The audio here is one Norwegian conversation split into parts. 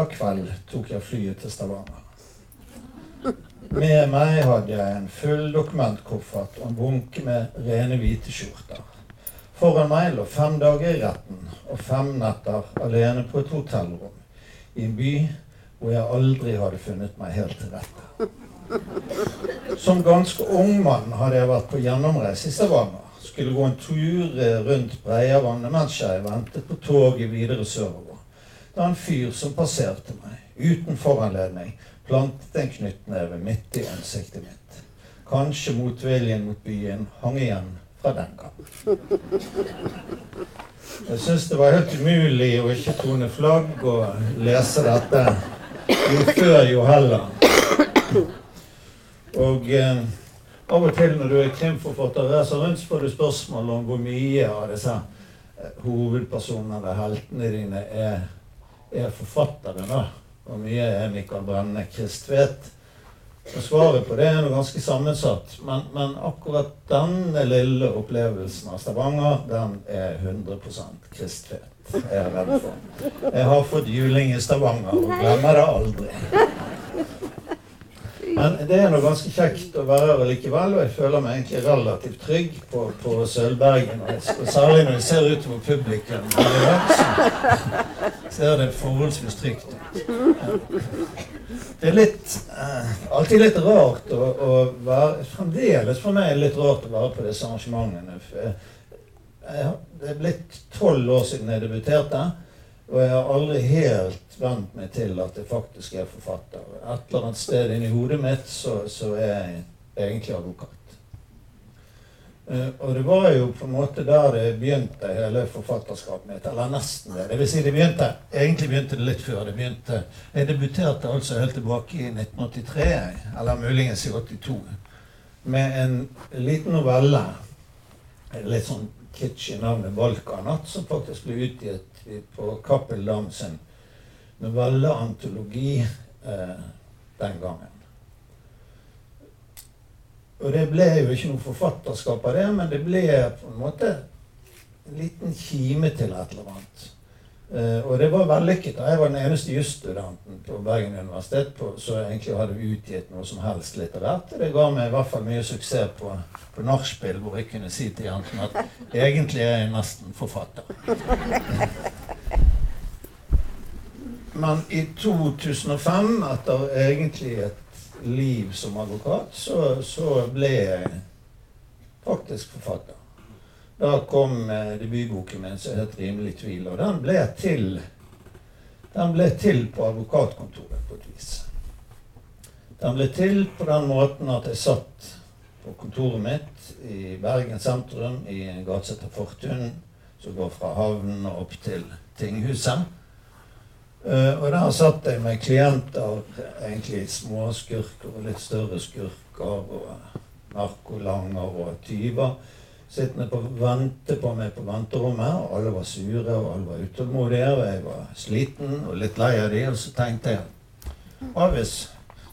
fredag kveld tok jeg flyet til Stavanger. Med meg hadde jeg en full dokumentkoffert og en bunke med rene hvite skjorter. Foran meg lå fem dager i retten og fem netter alene på et hotellrom i en by hvor jeg aldri hadde funnet meg helt til rette. Som ganske ung mann hadde jeg vært på gjennomreise i Stavanger. Skulle gå en tur rundt Breiavannet mens jeg ventet på toget videre sørover. Var en fyr som passerte meg, uten foranledning, plantet en knyttneve midt i ansiktet mitt. Kanskje motviljen mot byen hang igjen fra den gang. Jeg syns det var helt umulig å ikke tone flagg og lese dette jo før, jo heller. Og eh, av og til når du er krimforfatter, reiser rundt, får du spørsmål om hvor mye av disse eh, hovedpersonene, heltene dine, er, er forfattere. da. Hvor mye er Mikael Brenne Kristvedt? Og svaret på det er noe ganske sammensatt. Men, men, akkurat denne lille opplevelsen av Stavanger, den er 100 Kristvedt. Jeg er redd for. Jeg har fått juling i Stavanger og glemmer det aldri. Men det er noe ganske kjekt å være her likevel, og jeg føler meg egentlig relativt trygg på, på Sølvbergen. Særlig når jeg ser utover publikum. Så ser det forholdsvis trygt ut. Det er litt, eh, alltid litt rart å, å, være Fremdeles for meg er det litt rart å være på disse arrangementene. Jeg, det er blitt tolv år siden jeg debuterte. Og jeg har aldri helt vent meg til at jeg faktisk er forfatter. Et eller annet sted inni hodet mitt så, så, er jeg egentlig advokat. Uh, og det var jo på en måte der det begynte, hele forfatterskapet mitt. Eller nesten det. Det vil si, det begynte, egentlig begynte det litt før. det begynte, Jeg debuterte altså helt tilbake i 1983, eller muligens i 82, med en liten novelle. Litt sånn kitsch i navnet 'Balkanatt', som faktisk ble utgitt på Cappell var sin antologi eh, den gangen. Og det ble jo ikke noe forfatterskap av det, men det ble på en måte en liten kime til et eller annet. Eh, og det var vellykket. Jeg var den eneste jusstudenten på Bergen universitet som egentlig hadde utgitt noe som helst litterært. Det ga meg i hvert fall mye suksess på, på nachspiel, hvor jeg kunne si til Jansen at egentlig er jeg nesten forfatter. Men i 2005, etter egentlig et liv som advokat, så, så ble jeg faktisk forfatter. Da kom eh, debutboken min som het 'Rimelig tvil'. Og den ble til den ble til på advokatkontoret på et vis. Den ble til på den måten at jeg satt på kontoret mitt i Bergen sentrum i en gate som Fortun, som går fra havnen og opp til tinghuset. Uh, og der satt jeg med klienter, egentlig småskurker og litt større skurker, og narkolanger og tyver sittende på vente på meg på venterommet. og Alle var sure, og alle var utålmodige, og jeg var sliten og litt lei av de, Og så tenkte jeg og hvis,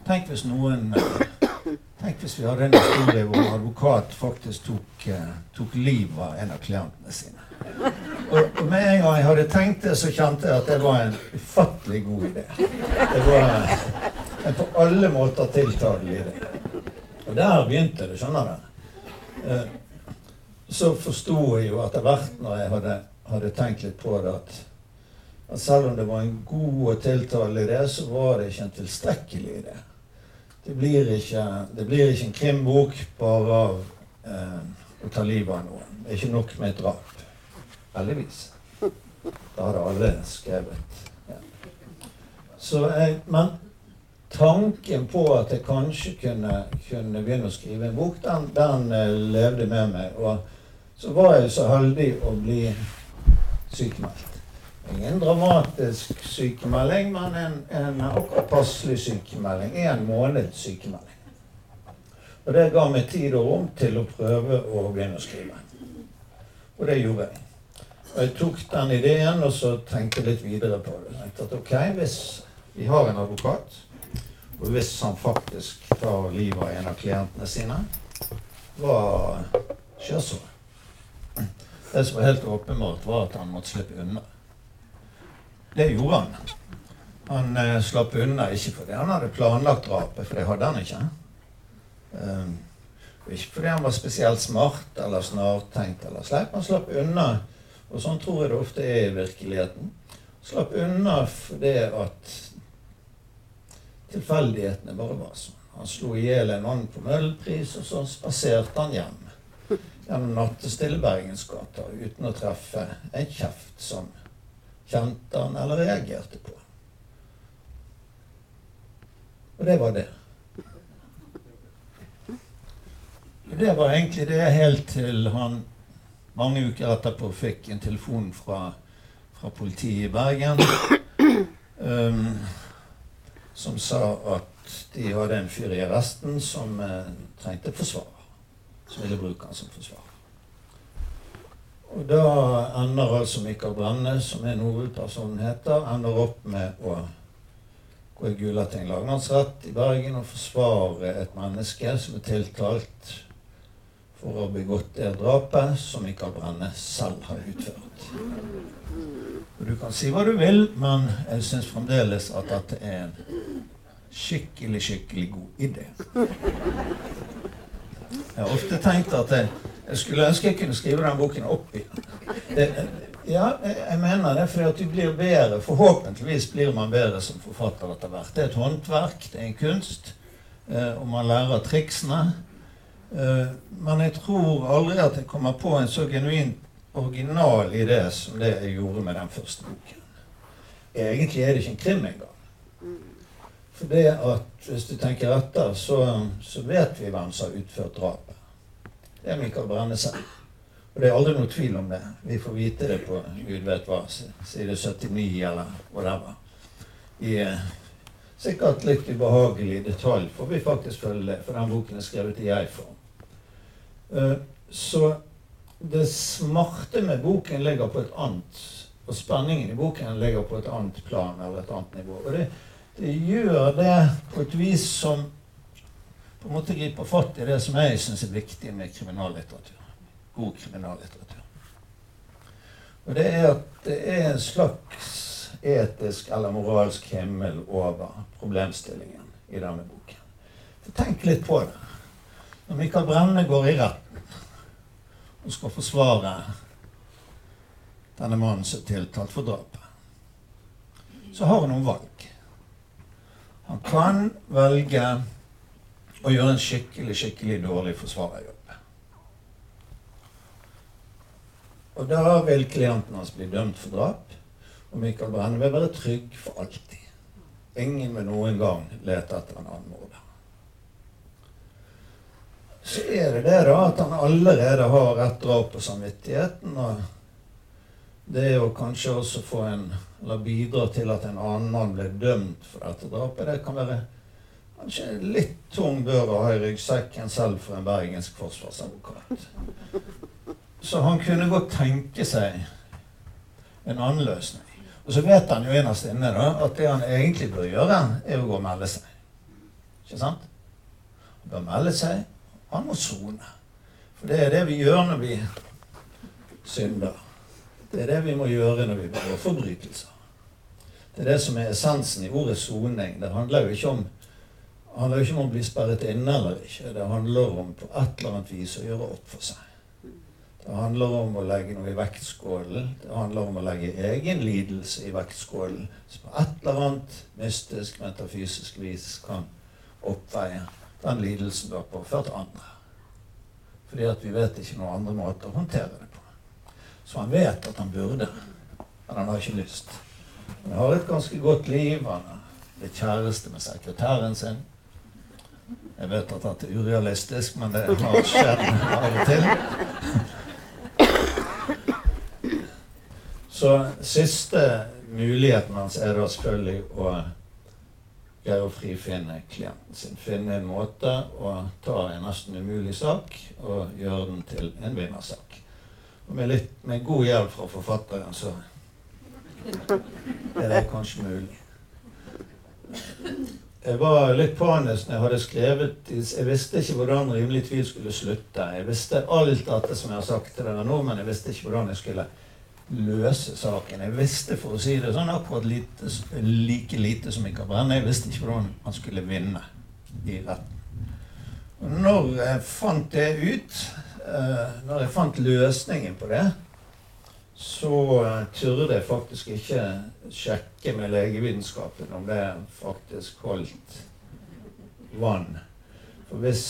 Tenk hvis noen Tenk hvis vi hadde en historie hvor en advokat faktisk tok, eh, tok livet av en av klientene sine. Og, med en gang jeg hadde tenkt det, så kjente jeg at det var en ufattelig god idé. Det var en på alle måter tiltagelig idé. Og der begynte det, skjønner du. Eh, så forsto jeg jo etter hvert, når jeg hadde, hadde, tenkt litt på det, at, at, selv om det var en god og tiltalende idé, så var det ikke en tilstrekkelig idé. Det blir ikke, det blir ikke en krimbok bare av eh, å ta livet av noen. Det er ikke nok med et drap. Heldigvis. Da hadde alle skrevet. Ja. Så jeg, men tanken på at jeg kanskje kunne, kunne begynne å skrive en bok, den, den uh, levde med meg. Og så var jeg så heldig å bli sykemeldt. Ingen dramatisk sykemelding, men en, en passelig sykemelding. En måneds sykemelding. Og det ga meg tid og rom til å prøve å begynne å skrive. Og det gjorde jeg. Og jeg tok den ideen og så tenkte litt videre på det. Jeg at ok, Hvis vi har en advokat, og hvis han faktisk tar livet av en av klientene sine, hva skjer så? Det som var helt åpenbart, var at han måtte slippe unna. Det gjorde han. Han eh, slapp unna ikke fordi han hadde planlagt drapet, for det hadde han ikke. Um, ikke fordi han var spesielt smart eller snartenkt eller sleip. Han slapp unna, og sånn tror jeg det ofte er i virkeligheten. Slapp unna fordi at tilfeldighetene bare var sånn. Han slo i hjel en mann på Møhlenpris, og så spaserte han hjem gjennom nattestille Bergensgata uten å treffe en kjeft som kjente han eller reagerte på. Og det var det. Det var egentlig det helt til han mange uker etterpå fikk en telefon fra, fra politiet i Bergen um, som sa at de hadde en fyr i arresten som uh, trengte forsvarer. Som ville bruke han som forsvarer. Og da ender altså Mikael Brenne, som er hovedpersonen heter, ender opp med å gå i Gulating lagmannsrett i Bergen og forsvare et menneske som er tiltalt for å ha begått det drapet som Mikael Brenne selv har utført. Og Du kan si hva du vil, men jeg syns fremdeles at dette er en skikkelig, skikkelig god idé. Jeg har ofte tenkt at jeg, jeg skulle ønske jeg kunne skrive den boken opp igjen. Ja, jeg mener det, fordi at du blir bedre. Forhåpentligvis blir man bedre som forfatter etter hvert. Det er et håndverk, det er en kunst, eh, og man lærer triksene. Eh, men jeg tror aldri at jeg kommer på en så genuint original idé som det jeg gjorde med den første boken. Egentlig er det ikke en krim engang. For det at, hvis du tenker etter, så, så vet vi hvem som har utført drapet. Det er Michael Brennesen. Og det er aldri noe tvil om det. Vi får vite det på gud vet hva, side 79 eller whatever. I eh, sikkert litt ubehagelig detalj får vi faktisk følge det, for den boken er skrevet i jeg-form. Uh, så det smarte med boken ligger på et annet Og spenningen i boken ligger på et annet plan eller et annet nivå. Og det, det gjør det på et vis som på en måte griper fatt i det som jeg syns er viktig med kriminallitteratur. God kriminallitteratur. Og det er at det er en slags etisk eller moralsk himmel over problemstillingen i denne boken. For tenk litt på det. Når Michael Brenne går i retten og skal forsvare denne mannen som er tiltalt for drapet, så har han noen valg. Han kan velge å gjøre en skikkelig, skikkelig dårlig forsvarerjobb. Og da vil klienten hans bli dømt for drap, og Michael Brenne vil være trygg for alltid. Ingen vil noen gang lete etter en annen morder så er det det da at han allerede har et drap på samvittigheten. og det å kanskje også få en, eller bidra til at en annen mann blir dømt for dette drapet. Det kan være kanskje litt tung bør å ha i ryggsekken selv for en bergensk forsvarsadvokat. Så han kunne godt tenke seg en annen løsning. Og så vet han jo innerst inne da, at det han egentlig bør gjøre, er å gå og melde seg. Ikke sant? Han bør melde seg han må sone. For det er det vi gjør når vi synder. Det er det vi må gjøre når vi begår forbrytelser. Det er det som er essensen i ordet soning. Det handler jo ikke om handler jo ikke om å bli sperret inne eller ikke. Det handler om på et eller annet vis å gjøre opp for seg. Det handler om å legge noe i vektskålen. Det handler om å legge egen lidelse i vektskålen. Som på et eller annet mystisk, metafysisk vis kan oppveie den lidelsen du har påført andre. Fordi at vi vet ikke noen andre måter å håndtere det på. Så han vet at han burde, men han har ikke lyst. Han har et ganske godt liv. Han er blitt kjæreste med sekretæren sin. Jeg vet at det er urealistisk, men det har skjedd av og til. Så siste muligheten hans er da selvfølgelig å greie å frifinne klienten sin. Finne en måte å ta en nesten umulig sak og gjøre den til en vinnersak. Og med, litt, med god hjelp fra forfatteren så er det kanskje mulig. Jeg var litt panisk når jeg hadde skrevet Jeg visste ikke hvordan Rimelig tvil skulle slutte. Jeg visste alt dette som jeg har sagt til dere nå, men jeg visste ikke hvordan jeg skulle løse saken. Jeg visste for å si det sånn akkurat lite, like lite som jeg kan brenne. Jeg visste ikke hvordan han skulle vinne i retten. Og når jeg fant det ut, uh, når jeg fant løsningen på det, så uh, turde jeg faktisk ikke sjekke med legevitenskapen om det faktisk holdt vann. For hvis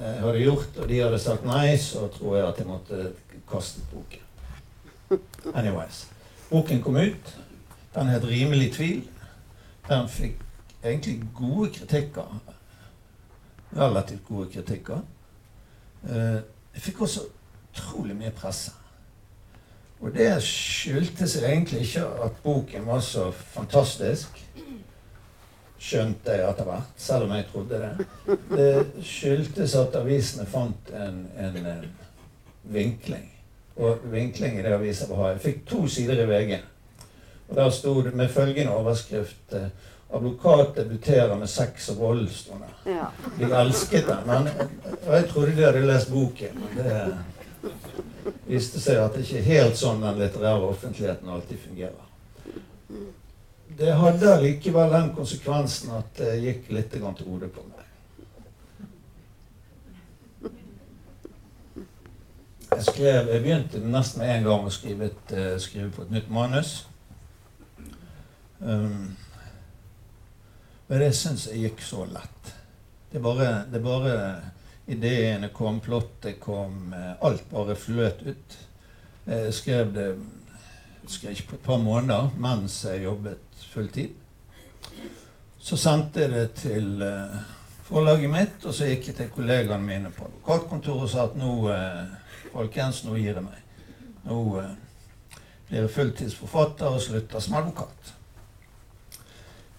jeg hadde gjort, og de hadde sagt nei, så tror jeg at jeg måtte kastet boken. Anyways. Boken kom ut. Den het 'Rimelig tvil'. Den fikk egentlig gode kritikker. Relativt gode kritikker. Uh, jeg fikk også utrolig mye presse. Og det skyldtes egentlig ikke at boken var så fantastisk skjønte jeg etter hvert, selv om jeg trodde det. Det skyldtes at avisene fant en, en, en vinkling. Og vinkling i det aviser har. Jeg fikk to sider i VG. Og Der sto det med følgende overskrift eh, 'Advokat debuterer med sex og vold'. Ja. De elsket den. Men, og jeg trodde de hadde lest boken. Men det viste seg at det ikke er helt sånn den litterære offentligheten alltid fungerer det hadde likevel den konsekvensen at det gikk litt til hodet på meg. Jeg, skrev, jeg begynte nesten med en gang å skrive, et, uh, skrive på et nytt manus. Um, men det syns jeg gikk så lett. Det bare, det bare Ideene kom, plottet kom, uh, alt bare fløt ut. Jeg skrev det skrev ikke på et par måneder mens jeg jobbet fulltid. Så sendte jeg det til uh, forlaget mitt, og så gikk jeg til kollegaene mine på advokatkontoret og sa at nå, folkens, nå gir jeg meg. Nå blir jeg fulltidsforfatter og slutter som advokat.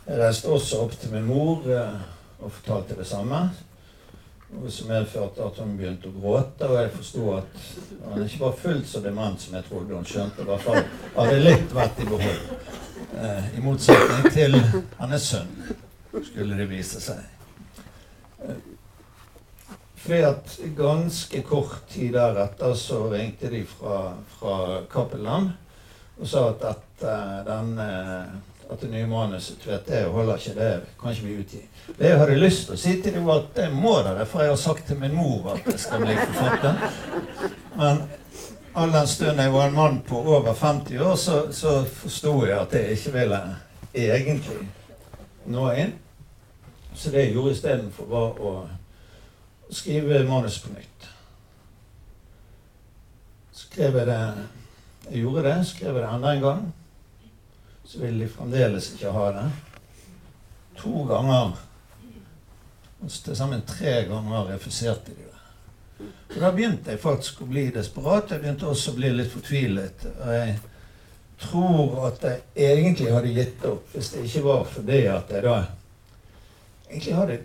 Jeg reiste også opp til min mor og fortalte det samme. Noe som medførte at hun begynte å gråte, og jeg forsto at han ikke var fullt så dement som jeg trodde. Hun skjønte i hvert fall hadde litt vett i behold. Eh, I motsetning til hennes sønn, skulle det vise seg. Eh, fordi at ganske kort tid deretter så ringte de fra, fra Cappelen og sa at dette, den, at det nye manuset vet det holder ikke, det kan ikke vi utgi. Det jeg hadde lyst til å si til dem, var at det må dere, for jeg har sagt til min mor at jeg skal bli forfatter. Men all den stund jeg var en mann på over 50 år, så, så forsto jeg at jeg ikke ville egentlig nå inn. Så det jeg gjorde istedenfor, var å skrive manus på nytt. Skrev jeg det Jeg gjorde det, skrev jeg det enda en gang. Så ville de fremdeles ikke ha det. To ganger til sammen tre ganger refuserte de det. Og da begynte jeg faktisk å bli desperat. Jeg begynte også å bli litt fortvilet. Og jeg tror at jeg egentlig hadde gitt opp hvis det ikke var fordi at jeg da egentlig hadde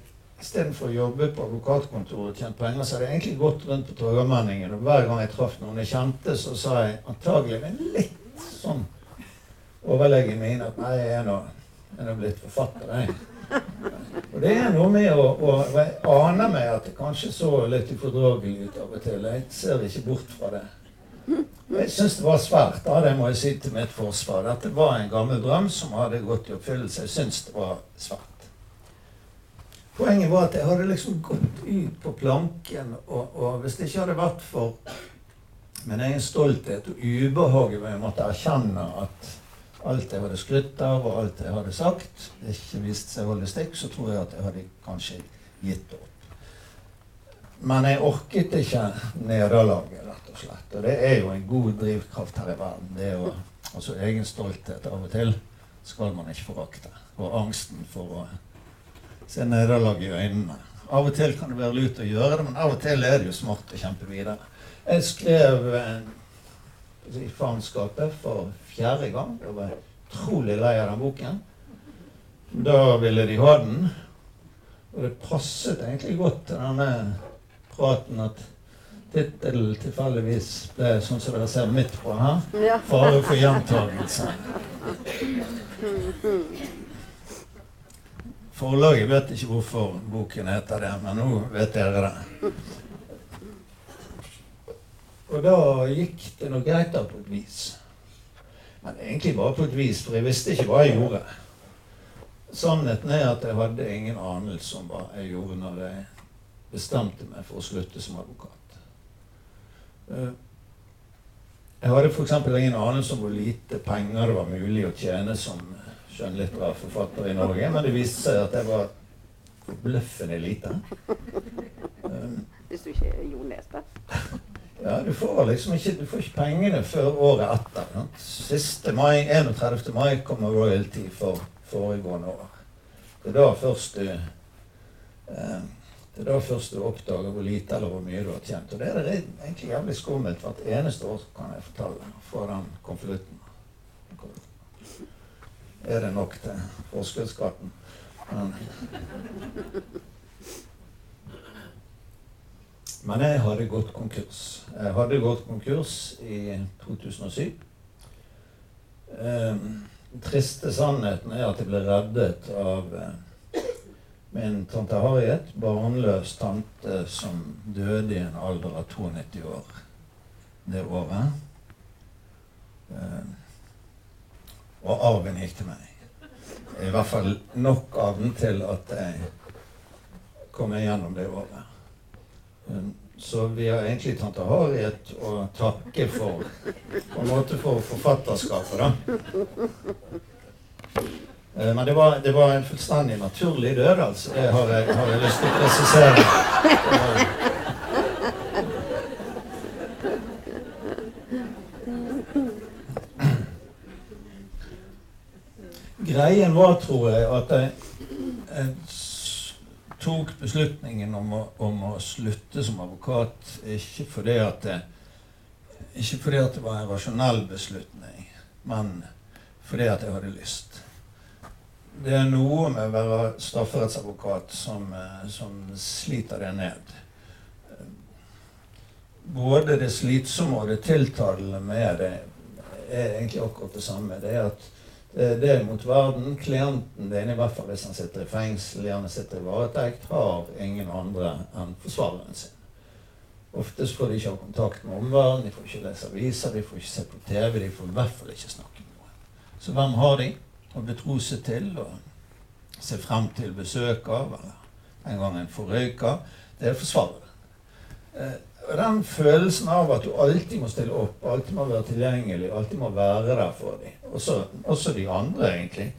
Istedenfor å jobbe på advokatkontoret og tjent penger, så hadde jeg egentlig gått rundt på Torgallmenningen. Og hver gang jeg traff noen jeg kjente, så sa jeg antagelig med litt sånn overlegen mine at nei, jeg er nå, jeg er nå blitt forfatter, jeg. Og det er noe med å, å Jeg aner meg at det kanskje så litt ufordragelig ut av og til. Jeg ser ikke bort fra det. Jeg syns det var svært, da, det må jeg si til mitt forsvar. Dette var en gammel drøm som hadde gått i oppfyllelse. Jeg syns det var svært. Poenget var at jeg hadde liksom gått ut på planken, og, og hvis det ikke hadde vært for min egen stolthet og ubehaget ved å måtte erkjenne at alt jeg hadde skrytt av, og alt jeg hadde sagt, ikke viste seg holde stikk, så tror jeg at jeg hadde kanskje gitt opp. Men jeg orket ikke nederlaget, rett og slett. Og det er jo en god drivkraft her i verden. Det er jo altså egen stolthet av og til skal man ikke forakte. Og angsten for å se nederlag i øynene. Av og til kan det være lurt å gjøre det, men av og til er det jo smart å kjempe videre. Jeg skrev i faenskapet for fjerde gang. Jeg var utrolig lei av den boken. Da ville de ha den. Og det passet egentlig godt til denne praten at tittelen tilfeldigvis ble sånn som dere ser midt på her. Ja. 'Fare for gjentagelse'. Forlaget vet ikke hvorfor boken heter det, men nå vet dere det. Og da gikk det noe greit da på et vis. Men egentlig bare på et vis, for jeg visste ikke hva jeg gjorde. Sannheten er at jeg hadde ingen anelse om hva jeg gjorde når jeg bestemte meg for å slutte som advokat. Eh, jeg hadde f.eks. ingen anelse om hvor lite penger det var mulig å tjene som skjønnlitterær forfatter i Norge, men det viste seg at jeg var forbløffende lite. Hvis du ikke er Jo Nesbø? Ja, du får liksom ikke, du får ikke pengene før året etter. Sant? Siste mai, 31. mai kommer royalty for foregående år. Det er da først du eh, det er da først du oppdager hvor lite eller hvor mye du har tjent. Og det er det egentlig jævlig skummelt. Hvert eneste år kan jeg fortelle Få den konvolutten. Er det nok til forskuddsskatten? Men jeg hadde gått konkurs. Jeg hadde gått konkurs i 2007. Eh, triste sannheten er at jeg ble reddet av eh, min tante Harriet, barnløs tante som døde i en alder av 92 år det året. Eh, og arven gikk til meg. I hvert fall nok av den til at jeg kom igjennom det året. Så vi har egentlig tante Harriet å takke for på en måte for forfatterskapet, da. Eh, men det var, det var, en fullstendig naturlig død, altså. Det har jeg, har jeg lyst til å presisere. Greien var, tror jeg, at jeg, jeg tok beslutningen om å, om å, slutte som advokat ikke fordi det, ikke fordi at det var en rasjonell beslutning, men fordi at jeg hadde lyst. Det er noe med å være strafferettsadvokat som, eh, som sliter det ned. Både det slitsomme og det tiltalende med det er egentlig akkurat det samme. Det er at Eh, det er mot verden. Klienten din, i hvert fall hvis han sitter i fengsel, gjerne sitter i varetekt, har ingen andre enn forsvareren sin. Oftest får de ikke ha kontakt med omverdenen, de får ikke lese aviser, de får ikke se på TV, de får i hvert fall ikke snakke med noen. Så hvem har de å betro seg til og se frem til besøk av, eller en gang en forrøyker? Det er forsvareren. Den følelsen av at du alltid må stille opp, alltid må være tilgjengelig, alltid må være der for dem. Også, også de andre, egentlig.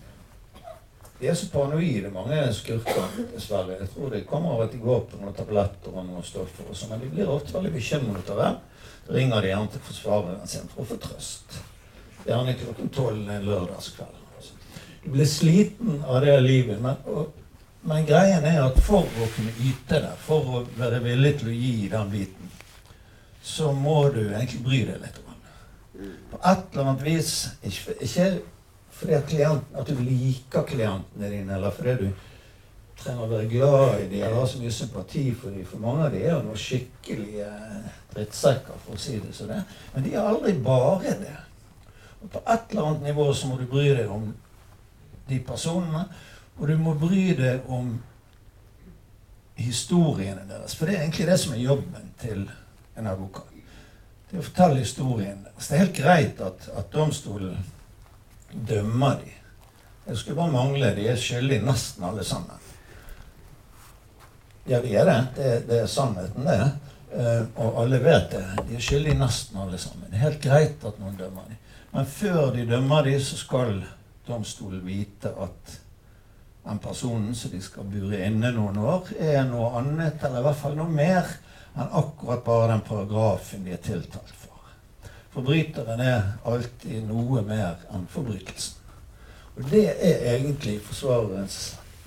De er så paranoide, mange skurker, dessverre. Jeg tror det kommer av at de går på noen tabletter og noen stoffer. og sånn, Men de blir ofte veldig bekymret av det. Da ringer de gjerne til forsvareren sin for å få trøst. Gjerne klokken tolv en lørdagskveld. Du blir sliten av det livet. men... Og, men greien er at for å kunne yte det, for å være villig til å gi den biten, så må du egentlig bry deg litt om det. På et eller annet vis Ikke, ikke fordi at, at, du liker klientene dine, eller fordi du trenger å være glad i dem eller har så mye sympati for dem. For mange av dem er jo noen skikkelige drittsekker, for å si det sånn. Men de er aldri bare det. Og på et eller annet nivå så må du bry deg om de personene. Og du må bry deg om historiene deres. For det er egentlig det som er jobben til en advokat. Det er å fortelle historien Så Det er helt greit at, at domstolen dømmer de. Det skulle bare mangle. De er skyldige nesten alle sammen. Ja, vi er det. Det, det er sannheten, det. Uh, og alle vet det. De er skyldige nesten alle sammen. Det er helt greit at noen dømmer dem. Men før de dømmer dem, så skal domstolen vite at den personen som de skal bure inne noen år, er noe annet, eller i hvert fall noe mer, enn akkurat bare den paragrafen de er tiltalt for. Forbryteren er alltid noe mer enn forbrytelsen. Og det er egentlig forsvarerens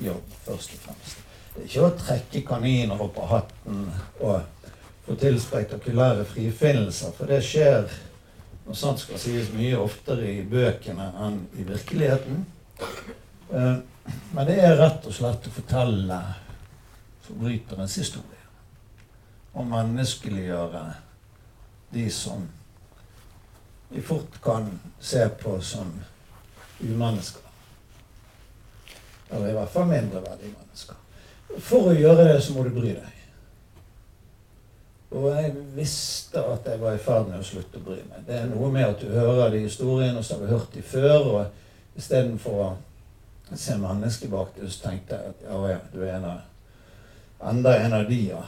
jobb, først og fremst. Det er ikke å trekke kaniner opp av hatten og få til spektakulære frifinnelser, for det skjer noe sånt skal sies mye oftere i bøkene enn i virkeligheten. Uh, men det er rett og slett å fortelle forbryterens historie. Og menneskeliggjøre de som vi fort kan se på som umennesker. Eller i hvert fall mindreverdige mennesker. For å gjøre det så må du bry deg. Og jeg visste at jeg var i ferd med å slutte å bry meg. Det er noe med at du hører de historiene, og så har du hørt de før. og Istedenfor å se mennesket bak det, så tenkte jeg at ja, ja, du er en av, enda en av de, ja.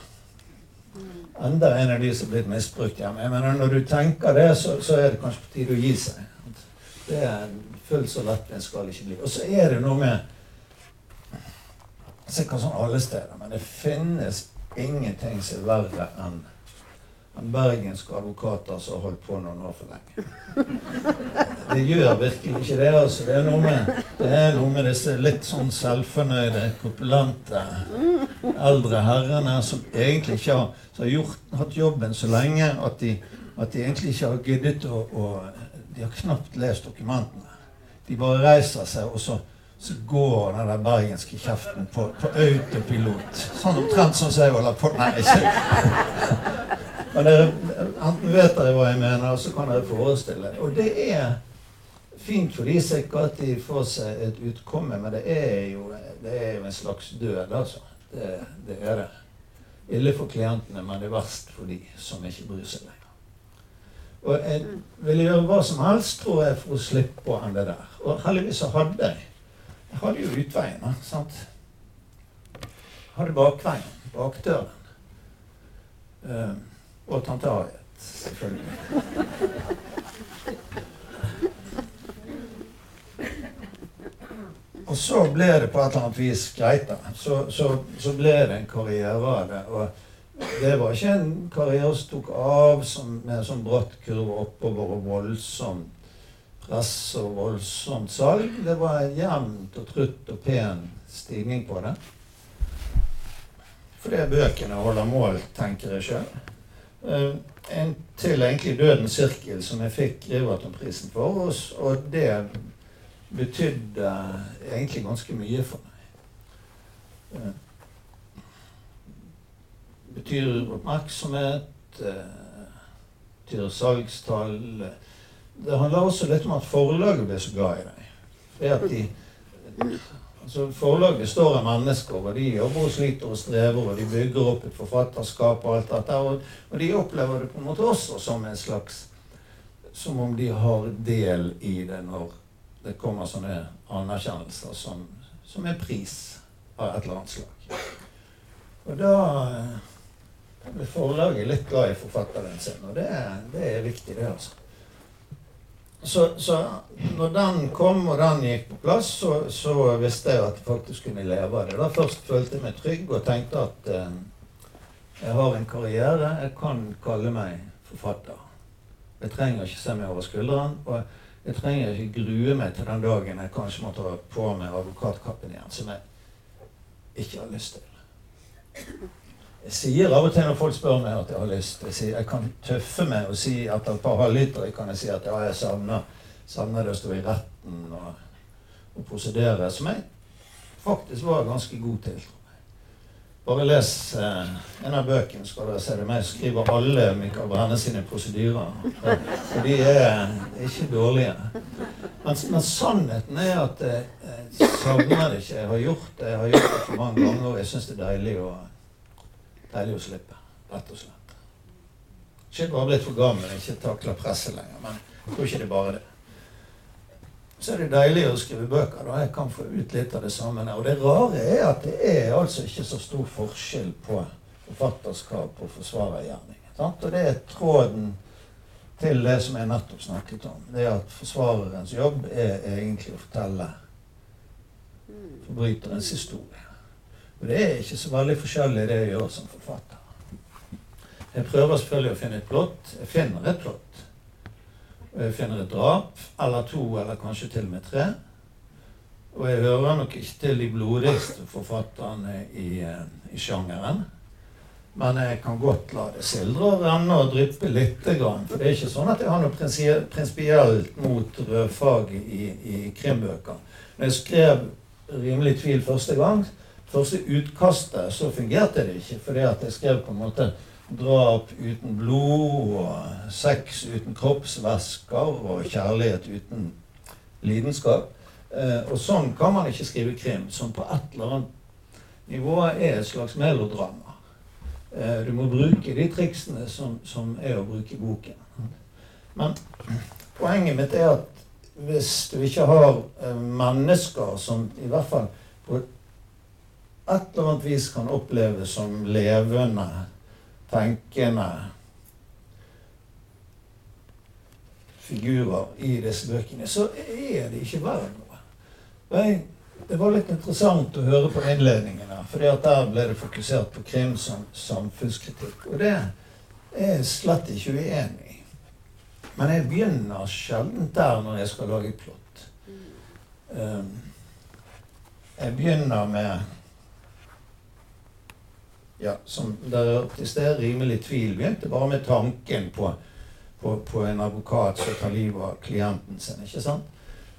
Enda en av de som er blitt misbrukt. hjemme. Jeg mener, når du tenker det, så, så er det kanskje på tide å gi seg. Det er Fullt så skal det ikke bli. Og så er det noe med Sikkert sånn alle steder, men det finnes ingenting som er verre enn enn bergenske advokater som har holdt på noen år for lenge. Det gjør virkelig ikke det. altså. Det er noe med, det er noe med disse litt sånn selvfornøyde, kopulante eldre herrene som egentlig ikke har, har gjort, hatt jobben så lenge at de, at de egentlig ikke har giddet å, å De har knapt lest dokumentene. De bare reiser seg, og så så går den der bergenske kjeften på, på autopilot. Sånn omtrent sånn som jeg holder på Nei, ikke Men dere, Enten vet dere hva jeg mener, så kan dere forestille Og det er fint for de sikkert at de får seg et utkomme, men det er jo, det er jo en slags død, altså. Det, det, er det. Ille for klientene, men det er verst for de som ikke bryr seg lenger. Og jeg ville gjøre hva som helst, tror jeg, for å slippe på enn det der. Og heldigvis så hadde jeg jeg hadde jo utveien. sant? Jeg hadde bakveien. Bakdøren. Uh, og tante Harriet, selvfølgelig. Og så ble det på et eller annet vis greit. da. Så, så, så ble det en karriere av det. Og det var ikke en karriere som tok av som, med en sånn bratt kurve oppover og voldsomt press og voldsomt salg. Det var en jevnt og trutt og pen stigning på det. Fordi bøkene holder mål, tenker jeg sjøl. Uh, en til egentlig Dødens sirkel, som jeg fikk Riverton-prisen for. Og, og det betydde egentlig ganske mye for meg. Uh, betyr oppmerksomhet, uh, betyr salgstall det handler også litt om at forlaget ble så glad i deg. Det at de, altså Forlaget står av mennesker, og de jobber og sliter og strever, og de bygger opp et forfatterskap og alt dette. Og, og de opplever det på en måte også som en slags Som om de har del i det når det kommer sånne anerkjennelser som, som en pris av et eller annet slag. Og da blir forlaget litt glad i forfatteren sin, og det, det er viktig, det, altså. Så, så når den kom, og den gikk på plass, så, så, visste jeg at jeg faktisk kunne leve av det. Da først følte jeg meg trygg og tenkte at eh, jeg har en karriere. Jeg kan kalle meg forfatter. Jeg trenger ikke se meg over skulderen. Og jeg trenger ikke grue meg til den dagen jeg kanskje må ta på meg advokatkappen igjen, som jeg ikke har lyst til. Jeg sier av og til når folk spør meg at jeg har lyst Jeg, sier, jeg kan tøffe meg og si etter et par halvlitere kan jeg si at ja, jeg savner, savner det å stå i retten og, og prosedere. Som jeg faktisk var ganske god til. Bare les eh, en av bøkene, skal dere se det. Meg skriver alle Michael Brenne sine prosedyrer. For de er, ikke dårlige. Men, men, sannheten er at jeg, jeg savner det ikke. Jeg har gjort det jeg har gjort det for mange ganger, og jeg syns det er deilig å Deilig å slippe, rett og slett. Ikke bare blitt for gammel, ikke takler presset lenger. Men jeg tror ikke det er bare det. Så er det deilig å skrive bøker. da Jeg kan få ut litt av det samme. Og det rare er at det er altså ikke så stor forskjell på forfatterskap og forsvarergjerning. Og det er tråden til det som jeg nettopp snakket om. Det er at forsvarerens jobb er egentlig å fortelle forbryterens historie. Og det er ikke så veldig forskjellig det jeg gjør som forfatter. Jeg prøver selvfølgelig å finne et plott. Jeg finner et plott. Og jeg finner et drap, eller to, eller kanskje til og med tre. Og jeg hører nok ikke til de blodigste forfatterne i, eh, i sjangeren. Men jeg kan godt la det sildre og renne og dryppe grann. For det er ikke sånn at jeg har noe prinsipielt mot rødfaget i, i krimbøker. Når jeg skrev rimelig tvil første gang, første utkastet så fungerte det ikke, fordi at jeg skrev på en måte drap uten blod, og sex uten kroppsvæsker, og kjærlighet uten lidenskap. Eh, og sånn kan man ikke skrive krim, som på et eller annet nivå er et slags melodrama. Eh, du må bruke de triksene som, som er å bruke boken. Men poenget mitt er at hvis du ikke har eh, mennesker som i hvert fall et eller annet vis kan oppleves som levende, tenkende figurer i disse bøkene, så er det ikke verdt noe. Det var litt interessant å høre på innledningene, for der ble det fokusert på krim som samfunnskritikk. Og det er jeg slett ikke uenig i. Men jeg begynner sjelden der når jeg skal lage plott. Um, jeg begynner med ja, som der er til stede rimelig tvil. Begynte bare med tanken på, på, på en advokat som tar livet av klienten sin. ikke sant?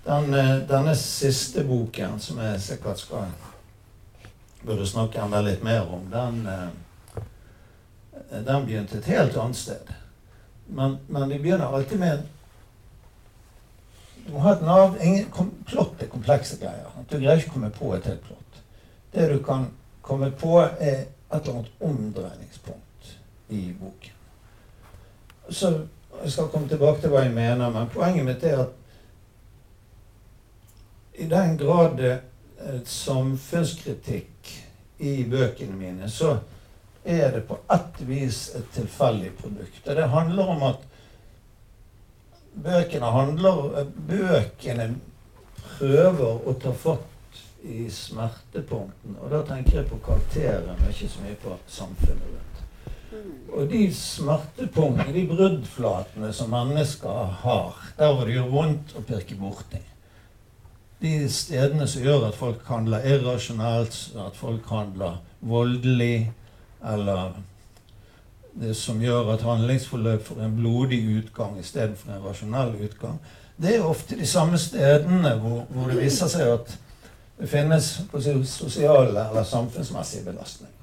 Den, eh, denne siste boken, som jeg sikkert skal burde snakke enda litt mer om, den, eh, den begynte et helt annet sted. Men, men de begynner alltid med Du må ha et nav... Plott er komplekse greier. Du greier ikke å komme på et helt plott. Det du kan komme på, er et eller annet omdreiningspunkt i boken. Så Jeg skal komme tilbake til hva jeg mener, men poenget mitt er at i den grad det er samfunnskritikk i bøkene mine, så er det på ett vis et tilfeldig produkt. Og det handler om at bøkene handler Bøkene prøver å ta fatt i smertepunkten. Og da tenker jeg på karakteren, og ikke så mye på samfunnet rundt. Og de smertepunktene, de bruddflatene som mennesker har, der hvor det gjør vondt å pirke borti de stedene som gjør at folk handler irrasjonelt, at folk handler voldelig, eller det som gjør at handlingsforløp får en blodig utgang istedenfor en rasjonell utgang, det er ofte de samme stedene hvor, hvor det viser seg at det finnes sosiale eller samfunnsmessige belastninger.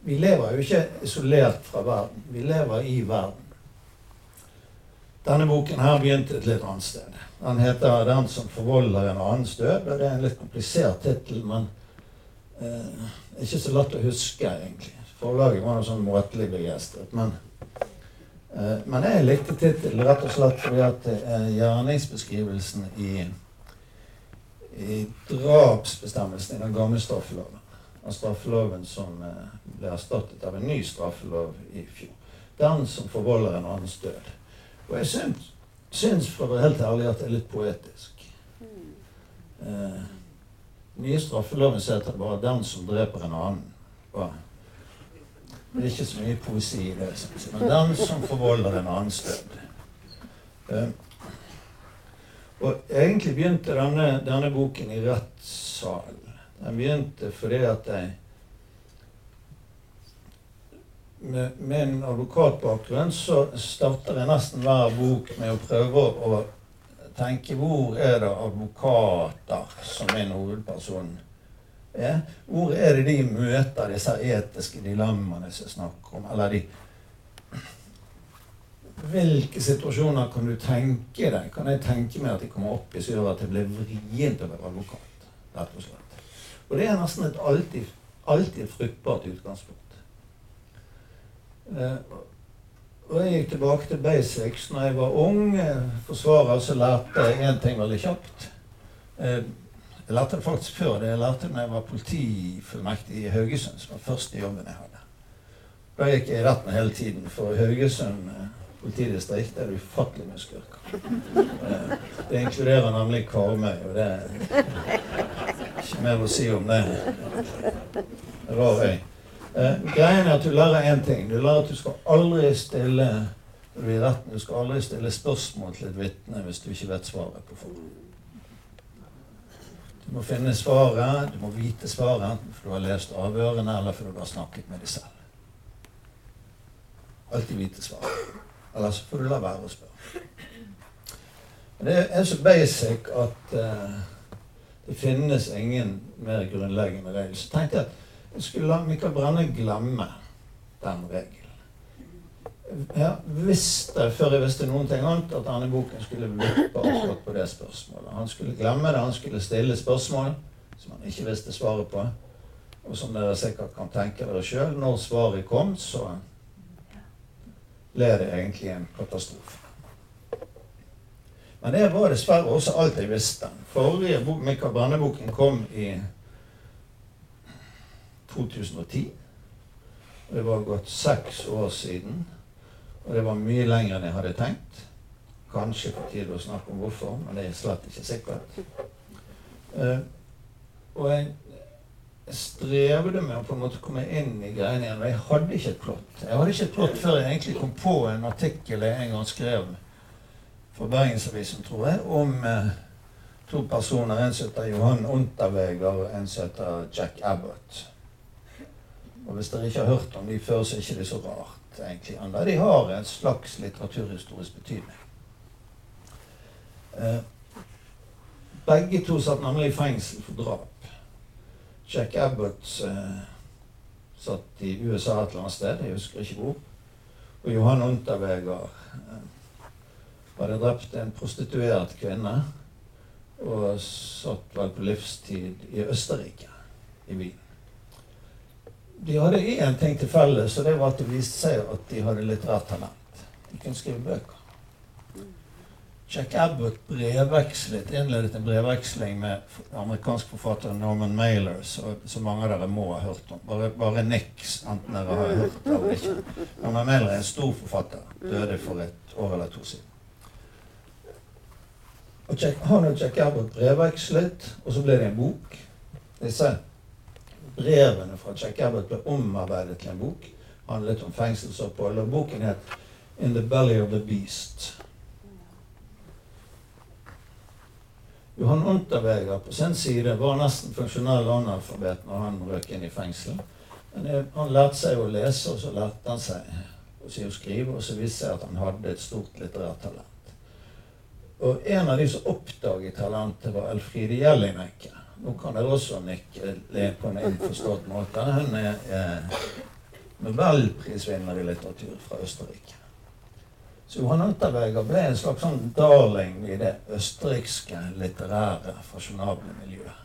Vi lever jo ikke isolert fra verden. Vi lever i verden. Denne boken her begynte et litt annet sted. Den heter 'Den som forvolder en annens død'. Det er en litt komplisert tittel, men eh, ikke så lett å huske, egentlig. Forlaget var noe sånn måtelig begeistret. Men, eh, men jeg likte tittelen rett og slett fordi at det er gjerningsbeskrivelsen i, i drapsbestemmelsen i den gamle straffeloven, Den straffeloven som eh, ble erstattet av en ny straffelov i fjor, den som forvolder en annens død. Og jeg syns syns for å være helt ærlig at det er litt poetisk. Eh, nye straffeloven det bare den som dreper en annen. Og det er ikke så mye poesi i det. Men den som forvolder en annens død. Eh, og egentlig begynte denne, denne boken i rettssalen. Den begynte fordi at jeg med min advokatbakgrunn så starter jeg nesten hver bok med å prøve å tenke hvor er det advokater som min hovedperson er? Hvor er det de møter disse etiske dilemmaene som jeg snakker om? Eller de Hvilke situasjoner kan du tenke deg? Kan jeg tenke meg at jeg kommer opp i gjør at det blir vrient å være advokat? rett Og slett. Og det er nesten et alltid, alltid fruktbart utgangspunkt. Eh, og jeg gikk tilbake til basics. Når jeg var ung eh, forsvarer, så lærte jeg én ting veldig kjapt. Eh, jeg lærte det faktisk før det. Jeg lærte det når jeg var politifullmektig i Haugesund, som var første jobben jeg hadde. Da gikk jeg i retten hele tiden, for Haugesund politidistrikt er det ufattelig mye skurker. Det inkluderer nemlig Karmøy, og det er ikke mer å si om det. Rar øy. Eh, greien er at du lærer én ting. Du lærer at du skal aldri stille du, retten, du skal aldri stille spørsmål til et vitne hvis du ikke vet svaret på forhånd. Du må finne svaret, du må vite svaret, enten fordi du har lest avhørene, eller fordi du har snakket med dem selv. Alltid vite svaret. Ellers får du la være å spørre. Det er så basic at uh, det finnes ingen mer grunnleggende regel. Så tenkte jeg at skulle la Mikael Brenne glemme den regelen. Jeg visste, før jeg visste noen ting annet, at denne boken skulle vippe akkurat på det spørsmålet. Han skulle glemme det, han skulle stille spørsmål som han ikke visste svaret på. Og som dere sikkert kan tenke dere sjøl, når svaret kom, så ble det egentlig en katastrofe. Men det var dessverre også alt jeg visste. Forrige bok, Mikael Brenne-boken kom i 2010. Og det var gått seks år siden. Og det var mye lenger enn jeg hadde tenkt. Kanskje på tide å snakke om hvorfor, men det er slett ikke sikkert. Uh, og jeg strevde med å på en måte komme inn i greiene igjen. Jeg hadde ikke et plott. Jeg hadde ikke et plott før jeg egentlig kom på en artikkel jeg en gang skrev for Bergensavisen, tror jeg, om eh, to personer. En som heter Johan Unterweger, og en som heter Jack Abbott. Og hvis dere ikke har hørt om de før, så er ikke det så rart, egentlig. Enda de har en slags litteraturhistorisk betydning. Eh, begge to satt nemlig i fengsel for drap. Jack Abbott eh, satt i USA et eller annet sted, jeg husker ikke hvor. Og Johan Unterweger eh, hadde drept en prostituert kvinne og satt vel på livstid i Østerrike, i Wien. De hadde én ting til felles, og det var at det viste seg at de hadde litterært talent. De kunne skrive bøker. Jack Abbott brevvekslet, innledet en brevveksling med amerikansk forfatter Norman Mailer, som mange av dere må ha hørt om. Bare, bare niks, enten dere har hørt det eller ikke. Norman Mailer er en stor forfatter. Døde for et år eller to siden. Og Jack, han og Jack Abbott brevvekslet, og så ble det en bok. Disse brevene fra Jack Abbott ble omarbeidet til en bok. Handlet om fengselsopphold. Og boken het 'In the Belly of the Beast'. Johan Unterweger på sin side var nesten funksjonell analfabet når han røk inn i fengsel. Men han lærte seg å lese, og så lærte han seg å skrive, og så viste det seg at han hadde et stort litterært talent. Og en av de som oppdaget talentet, var Elfride Jelinek. Nå kan dere også nikke på en innforstått måte. Hun er eh, nobelprisvinner i litteratur fra Østerrike. Så Johan Unterweger ble en slags sånn darling i det østerrikske litterære, fasjonable miljøet.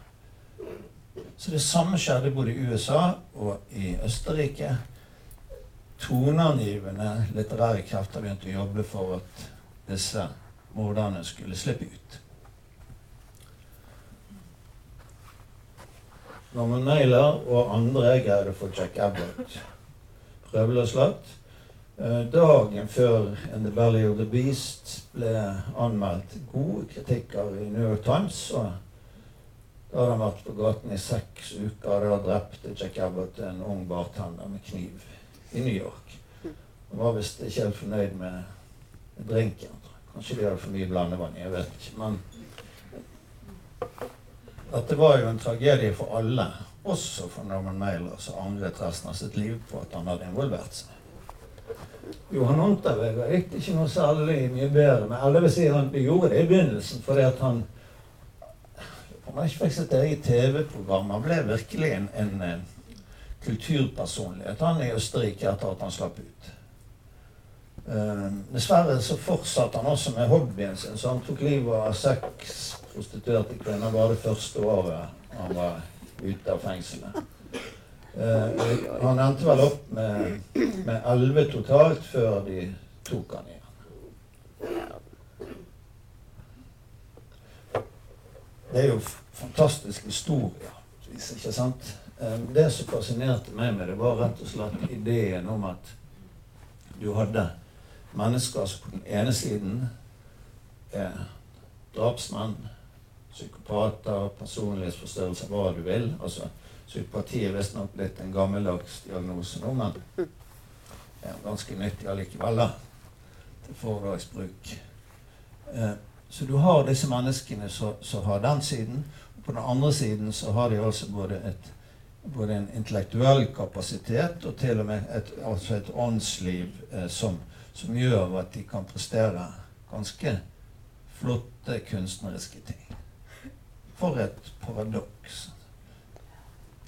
Så det samme skjedde både i USA og i Østerrike. Toneangivende litterære krefter begynte å jobbe for at disse morderne skulle slippe ut. Norman Mailer og andre greide å få Jack Abbott prøveløslatt. Eh, dagen før 'In the Belly of the Beast' ble anmeldt gode kritikker i New York Times. og Da hadde han vært på gaten i seks uker, og drepte Jack Abbott en ung bartender med kniv i New York. Han var visst ikke helt fornøyd med drinken. Kanskje de hadde for mye blandevann. Jeg vet ikke. Men dette var jo en tragedie for alle, også for Norman Mailer, som angret resten av sitt liv på at han hadde involvert seg. Johan Unterweger gikk ikke noe særlig mye bedre med. Eller vil si han gjorde det i begynnelsen fordi at han han har ikke fikk sitt eget TV-program Han ble virkelig en, en, kulturpersonlighet, han i Østerrike, etter at han slapp ut. Uh, dessverre så fortsatte han også med hobbyen sin, så han tok livet av seks prostituerte kvinner bare det første året han var ute av fengselet. Eh, han endte vel opp med elleve totalt før de tok han igjen. Det er jo fantastisk historie, ikke sant? Eh, det som fascinerte meg med det, var rett og slett ideen om at du hadde mennesker som på den ene siden er drapsmenn, psykopater, personlighetsforstyrrelser, hva du vil. altså Psykopati er visstnok blitt en gammeldags diagnose nå, men det er ganske nyttig allikevel, da. Til foredragsbruk. Eh, så du har disse menneskene som har den siden. Og på den andre siden så har de altså både, et, både en intellektuell kapasitet og til og med et, altså et åndsliv eh, som, som, gjør at de kan prestere ganske flotte kunstneriske ting. For et paradoks.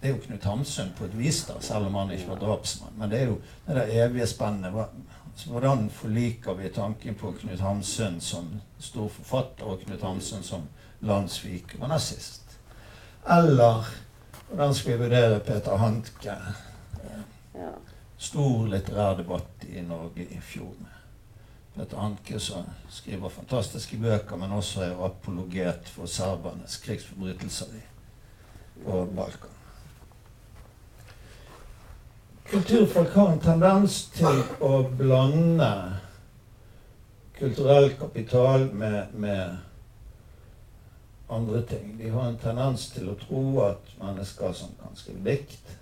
Det er jo Knut Hamsun på et vis, da, selv om han ikke var drapsmann. Men det er jo det der evige spennet. Hvordan forliker vi tanken på Knut Hamsun som stor forfatter, og Knut Hamsun som landssviker og nazist? Eller den skal vi vurdere Peter Handke. Stor litterær debatt i Norge i fjor. Peter Handke som skriver fantastiske bøker, men også er apologet for serbernes krigsforbrytelser på Balkan. Kulturfolk har en tendens til å blande kulturell kapital med, med andre ting. De har en tendens til å tro at mennesker som kan skrive dikt,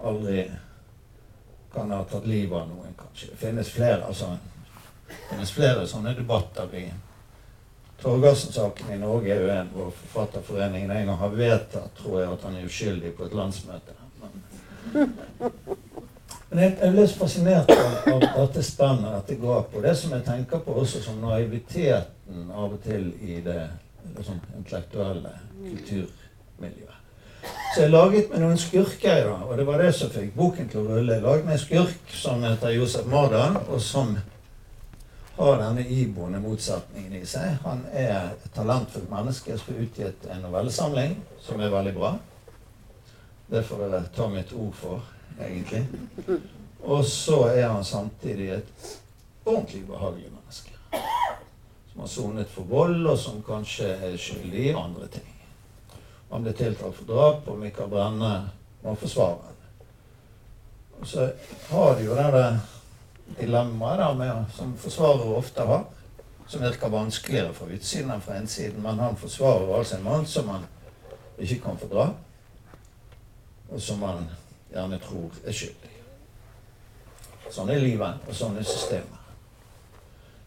aldri kan ha tatt livet av noen, kanskje. Det finnes flere, altså, det finnes flere sånne debatter i Torgersen-saken i Norge er jo en hvor Forfatterforeningen en gang har vedtatt, tror jeg, at han er uskyldig på et landsmøte. Men, men jeg, jeg ble så fascinert av, dette spennet, dette gapet. Og det som jeg tenker på også som naiviteten av og til i det liksom, intellektuelle kulturmiljøet. Så jeg laget meg noen skurker, og det var det som fikk boken til å rulle. Jeg laget meg en skurk som heter Josef Mardan, og som har denne iboende motsetningen i seg. Han er et talentfullt menneske som har utgitt en novellesamling som er veldig bra. Det får dere ta mitt ord for, egentlig. Og så er han samtidig et ordentlig ubehagelig menneske. Som har sonet for vold, og som kanskje er skyldig i andre ting. Han ble tiltalt for drap, og Mikael Brenne var forsvareren. Og så har de jo den der dilemmaet som forsvarere ofte har, som virker vanskeligere fra utsiden enn fra innsiden. Men han forsvarer altså en mann som han ikke kan fordra, og som han gjerne tror er skyldig. Sånn er livet, og sånn er systemet.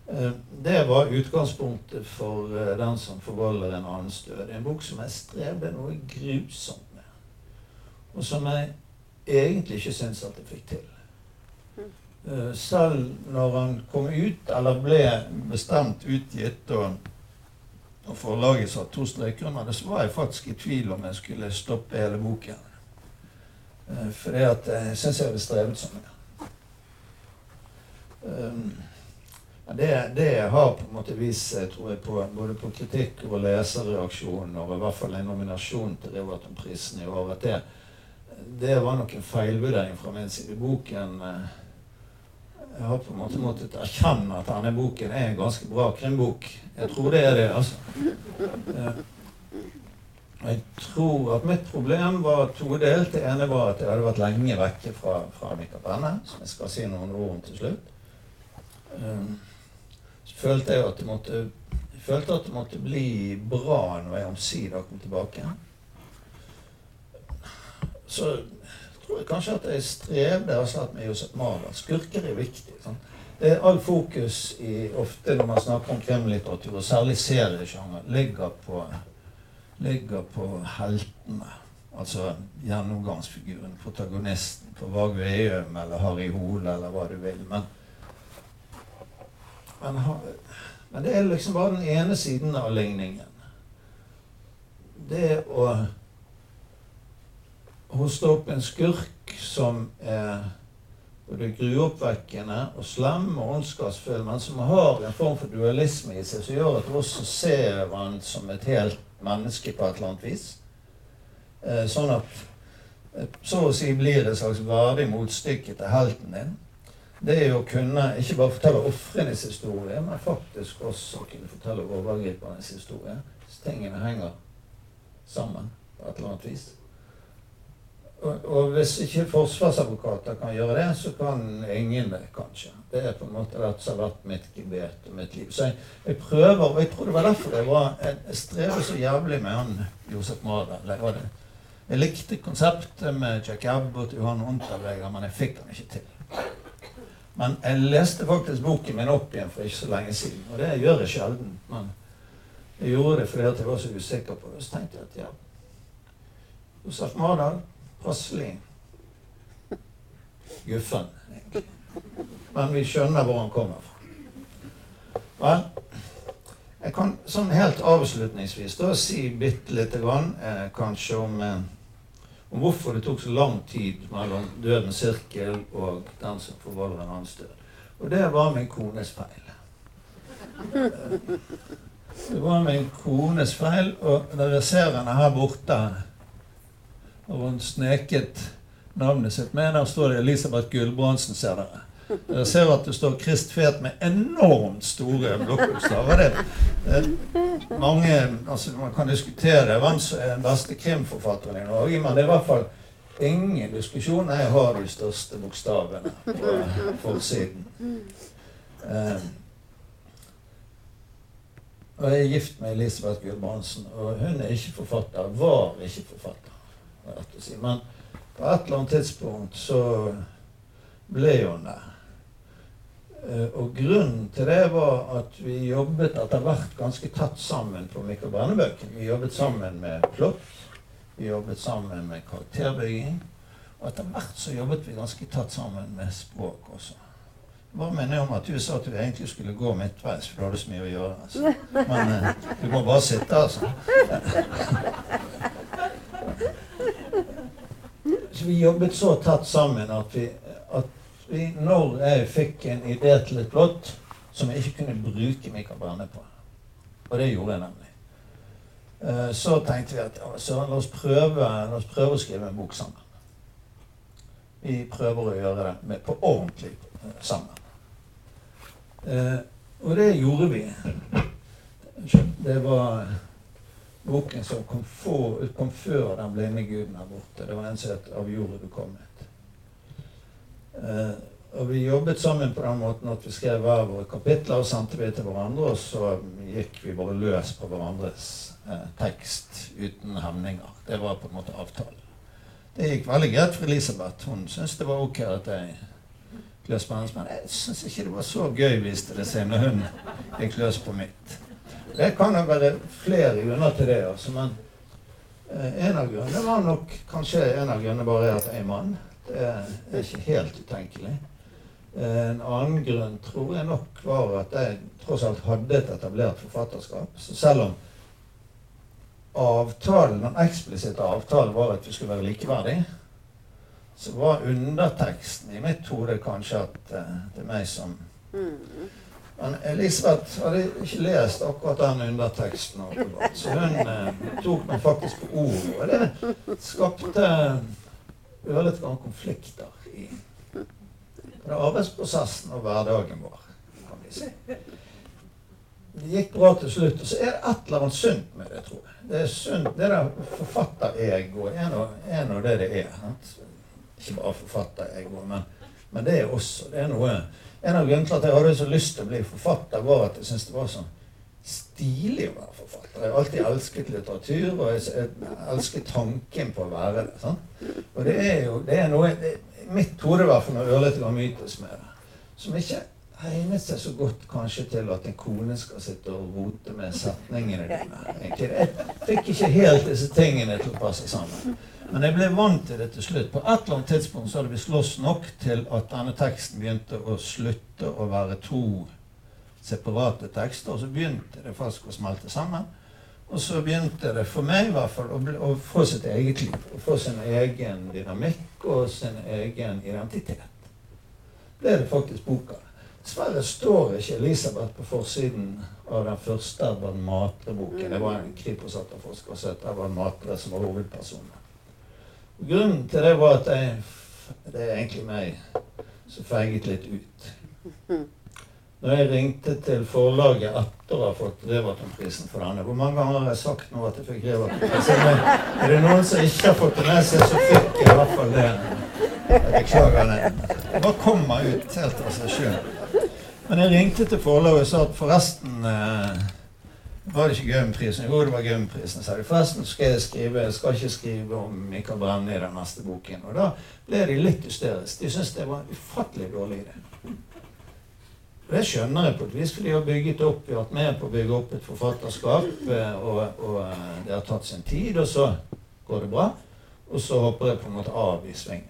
Eh, det var utgangspunktet for eh, Den som forvolder en annens død. En bok som jeg strevde noe grusomt med. Og som jeg egentlig ikke syns at jeg fikk til. Eh, selv når han kom ut, eller ble bestemt utgitt, og, og forlaget satte to streker under det, så var jeg faktisk i tvil om jeg skulle stoppe hele boken. For at jeg syns jeg hadde strevet så mye. Det, det har på en måte vist seg, tror jeg, på, både på kritikk og leserreaksjon, og i hvert fall en nominasjon til Revaton-prisen i år, at det, det var nok en feilvurdering fra min side. Boken eh, Jeg har på en måte måttet erkjenne at denne boken er en ganske bra krimbok. Jeg tror det er det, altså. Eh, jeg tror at mitt problem var todelt. Det ene var at jeg hadde vært lenge vekke fra, fra Mikael Brenne, som jeg skal si noen ord om til slutt. Um, så følte jeg at det måtte, at det måtte bli bra når jeg omsider kom tilbake. Så tror jeg kanskje at jeg strevde altså med Josef maler. Skurker er viktig. Sånn. Det er all fokus i, ofte når man snakker om krimlitteratur, og særlig seriesjanger, ligger på, ligger på heltene. Altså gjennomgangsfiguren, protagonisten på Vag Veum eller Harry Hole eller hva du vil. Men men, men, det er liksom bare den ene siden av ligningen. Det å hoste opp en skurk som er både gruoppvekkende og slem og ondskapsfull, men som har en form for dualisme i seg, som gjør at du også ser han som et helt menneske på et eller annet vis. Eh, sånn at eh, så å si blir det et slags verdig motstykke til helten din det er å kunne ikke bare fortelle ofrenes historie, men faktisk også kunne fortelle overgripernes historie. Så tingene henger sammen på et eller annet vis. Og, hvis ikke forsvarsadvokater kan gjøre det, så kan ingen det, kanskje. Det er på en måte det som har vært mitt gebet og mitt liv. Så jeg, jeg, prøver, og jeg tror det var derfor jeg var Jeg strever så jævlig med han Josef Marel. Jeg likte konseptet med Jack Abbott og Johan Unterweger, men jeg fikk den ikke til. Men jeg leste faktisk boken min opp igjen for ikke så lenge siden. Og det gjør jeg sjelden. Men jeg gjorde det fordi jeg var så usikker på det. Så tenkte jeg at ja Josef Mardal, passelig guffen. Men vi skjønner hvor han kommer fra. Vel, jeg kan sånn helt avslutningsvis da si bitte lite grann eh, kanskje om eh, om hvorfor det tok så lang tid mellom dødens sirkel og den som forvolderen hans død. Og det var min kones feil. Det var min kones feil, og dere ser henne her borte. Og hun sneket navnet sitt med. Der står det Elisabeth Gulbrandsen, ser dere. Dere ser at det står Krist Fet med enormt store blokkbokstaver. Altså Man kan diskutere hvem som er den beste krimforfatteren i Norge, men det er i hvert fall ingen diskusjon. Jeg har de største bokstavene på forsiden. Eh, og jeg er gift med Elisabeth Gulbrandsen, og hun er ikke forfatter. Var ikke forfatter. Si. Men på et eller annet tidspunkt så ble hun det. Eh, og grunnen til det var at vi jobbet etter hvert ganske tett sammen på Mikkel Brennebøken. Vi jobbet sammen med plott. Vi jobbet sammen med karakterbygging. Og etter hvert så jobbet vi ganske tett sammen med språk også. Bare jeg om at du sa at du egentlig skulle gå midtveis, for du hadde så mye å gjøre. Altså. Men eh, du må bare sitte, altså. Vi jobbet så tett sammen at vi, at vi når jeg fikk en idé til et plott som jeg ikke kunne bruke Mikael Brenne på Og det gjorde jeg nemlig. Eh, så tenkte vi at søren, la, la oss prøve å skrive en bok sammen. Vi prøver å gjøre det med, på ordentlig eh, sammen. Eh, og det gjorde vi. Det var boken som kom, for, kom før 'Den blinde guden er borte'. Det var en som het 'Av jorda du kommet'. Eh, vi jobbet sammen på den måten at vi skrev hver våre kapitler og sendte vi til hverandre. Og så gikk vi bare løs på hverandres eh, tekst uten hemninger. Det var på en måte avtalen. Det gikk veldig greit for Elisabeth. Hun syntes det var ok at jeg løs på hennes, men jeg syns ikke det var så gøy, viste det seg, når hun gikk løs på mitt. Det kan jo være flere grunner til det, altså, men eh, en av grunnene var nok kanskje en av grunnene bare er at jeg er mann. Det er ikke helt utenkelig. Eh, en annen grunn tror jeg nok var at jeg tross alt hadde et etablert forfatterskap. Så selv om avtalen, den eksplisitte avtalen var at vi skulle være likeverdige, så var underteksten i mitt hode kanskje at uh, det er meg som mm. Men Elisabeth hadde ikke lest akkurat den underteksten. Så hun eh, tok meg faktisk på ordet. Og det skapte ørlite grann konflikter i både arbeidsprosessen og hverdagen vår, kan vi si. Det gikk bra til slutt. Og så er det et eller annet sunt med det, tror jeg. Det er sunt, det der forfatteregoet er nå det det er. Ikke bare forfatterego, men, men det er også det er noe en av grunnene til at jeg hadde så lyst til å bli forfatter, var at jeg syntes det var sånn stilig å være forfatter. Jeg har alltid elsket litteratur, og jeg elsket tanken på å være det. Sånn? Og det er jo det er noe det, Mitt hode, i hvert fall, når ørlite grann mytes med det, som ikke egnet seg så godt kanskje til at en kone skal sitte og rote med setningene dine. Jeg fikk ikke helt disse tingene til å passe sammen. Men jeg ble vant til det til slutt. På et eller annet tidspunkt så hadde vi slåss nok til at denne teksten begynte å slutte å være to separate tekster. Og så begynte det faktisk å smelte sammen. Og så begynte det, for meg i hvert fall, å, bli, å få sitt eget liv. Å få sin egen dynamikk og sin egen identitet. Er det faktisk boka. Dessverre står ikke Elisabeth på forsiden av den første Edvard Matre-boken. Det var en Kripos-etterforsker som het Edvard Matre, som var hovedpersonen. Grunnen til det var at jeg Det er egentlig meg som feiget litt ut. Når jeg ringte til forlaget etter å ha fått Revaton-prisen for denne Hvor mange ganger har jeg sagt nå at jeg fikk Revaton-prisen? Er det noen som ikke har fått det med seg, så fikk jeg i hvert fall det. Jeg beklager det. Det bare kommer ut helt av seg sjøl. Men jeg ringte til forlaget og sa at forresten eh, var det ikke Gaum-prisen? Jo, det var Gaumprisen, sa de. Forresten skal jeg skrive, jeg skal ikke skrive om Mikael Brenne i den neste boken. Og da ble de litt hysteriske. De syntes det var en ufattelig dårlig idé. Og det skjønner jeg på et vis, for de har bygget opp, vært med på å bygge opp et forfatterskap, eh, og, og eh, det har tatt sin tid, og så går det bra. Og så hopper jeg på en måte av i svingen.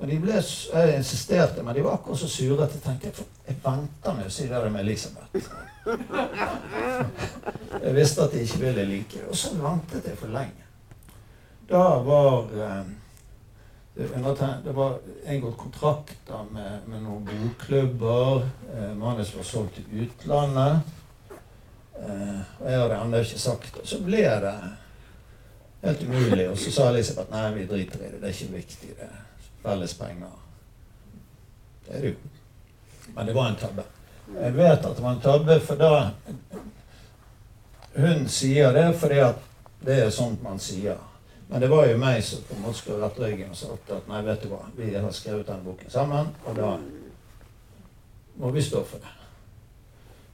Men de ble, jeg insisterte, men de var akkurat så sure at jeg tenkte jeg venter med å si det med Elisabeth. Jeg visste at de ikke ville like det. Og så ventet jeg for lenge. Da var eh, det var inngått kontrakter med, med, noen bokklubber. Eh, manus var solgt til utlandet. Eh, og jeg hadde ennå ikke sagt det. Så ble det helt umulig. Og så sa Elisabeth nei, vi driter i det. Det er ikke viktig. Det er felles penger. Det er det jo. Men det var en tabbe. Jeg vet at det var en tabbe, for da Hun sier det fordi at det er sånt man sier. Men det var jo meg som på en måte skulle rette ryggen og sagt at nei, vet du hva, vi har skrevet denne boken sammen, og da må vi stå for det.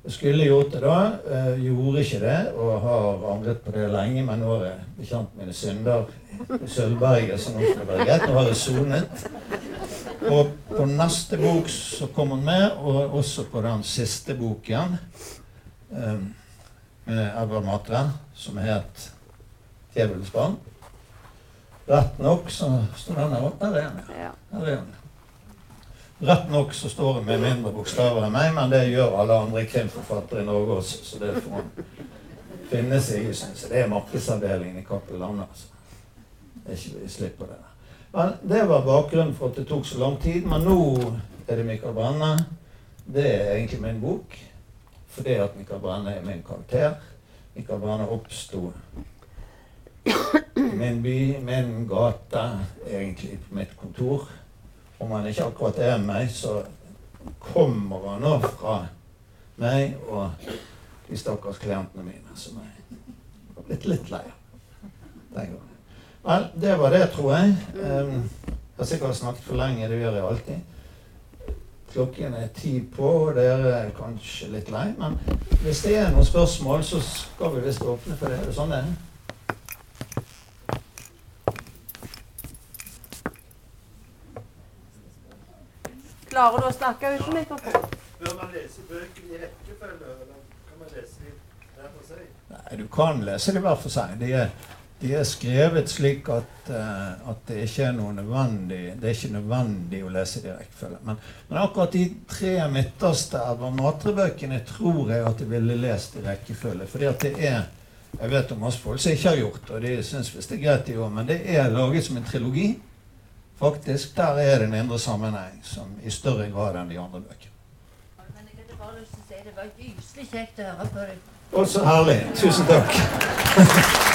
Jeg skulle gjort det da, øh, gjorde ikke det, og har angret på det lenge. Men nå har jeg bekjent mine synder i Sølvberget, så nå skal det være greit. Nå har jeg sonet. Og på neste bok så kom hun med, og også på den siste boken um, med Edvard Matre, som het 'Djevelens barn'. Rett nok så står den der oppe. Der er den, ja. Der er den. Rett nok så står det med mindre bokstaver enn meg, men det gjør alle andre krimforfattere i Norge også, så det får man finne seg i, syns jeg. Det er markedsavdelingen i Cappelen Lande, altså. Det ikke vi slipper det. Men Det var bakgrunnen for at det tok så lang tid. Men nå er det Mikael Brenne. Det er egentlig min bok. Fordi at Mikael Brenne er min karakter. Mikael Brenne oppsto i min by, min gate, egentlig på mitt kontor. Om han ikke akkurat er meg, så kommer han nå fra meg og de stakkars klientene mine, som har blitt litt lei av den gangen. Vel, det var det, tror jeg. Um, jeg har sikkert snakket for lenge. Det gjør jeg alltid. Klokken er ti på, og dere er kanskje litt lei. Men hvis det er noen spørsmål, så skal vi visst åpne for det. Er det sånn det er? Klarer du å snakke uten mikrofon? Bør man lese bøkene i rekkefølge, eller kan man lese dem hver for seg? Nei, du kan lese dem hver for seg. De er de er skrevet slik at, uh, at, det ikke er noe nødvendig Det er ikke nødvendig å lese det i rekkefølge. Men, men, akkurat de tre midterste Edvard Matre-bøkene tror jeg at jeg ville lest i rekkefølge. Fordi at det er Jeg vet om masse folk som ikke har gjort det, og de syns visst det er greit, de òg, men det er laget som en trilogi. Faktisk, Der er det en indre sammenheng som i større grad enn de andre bøkene. Men jeg hadde bare lyst til å si Det var gyselig kjekt å høre på deg. Å, så herlig. Tusen takk.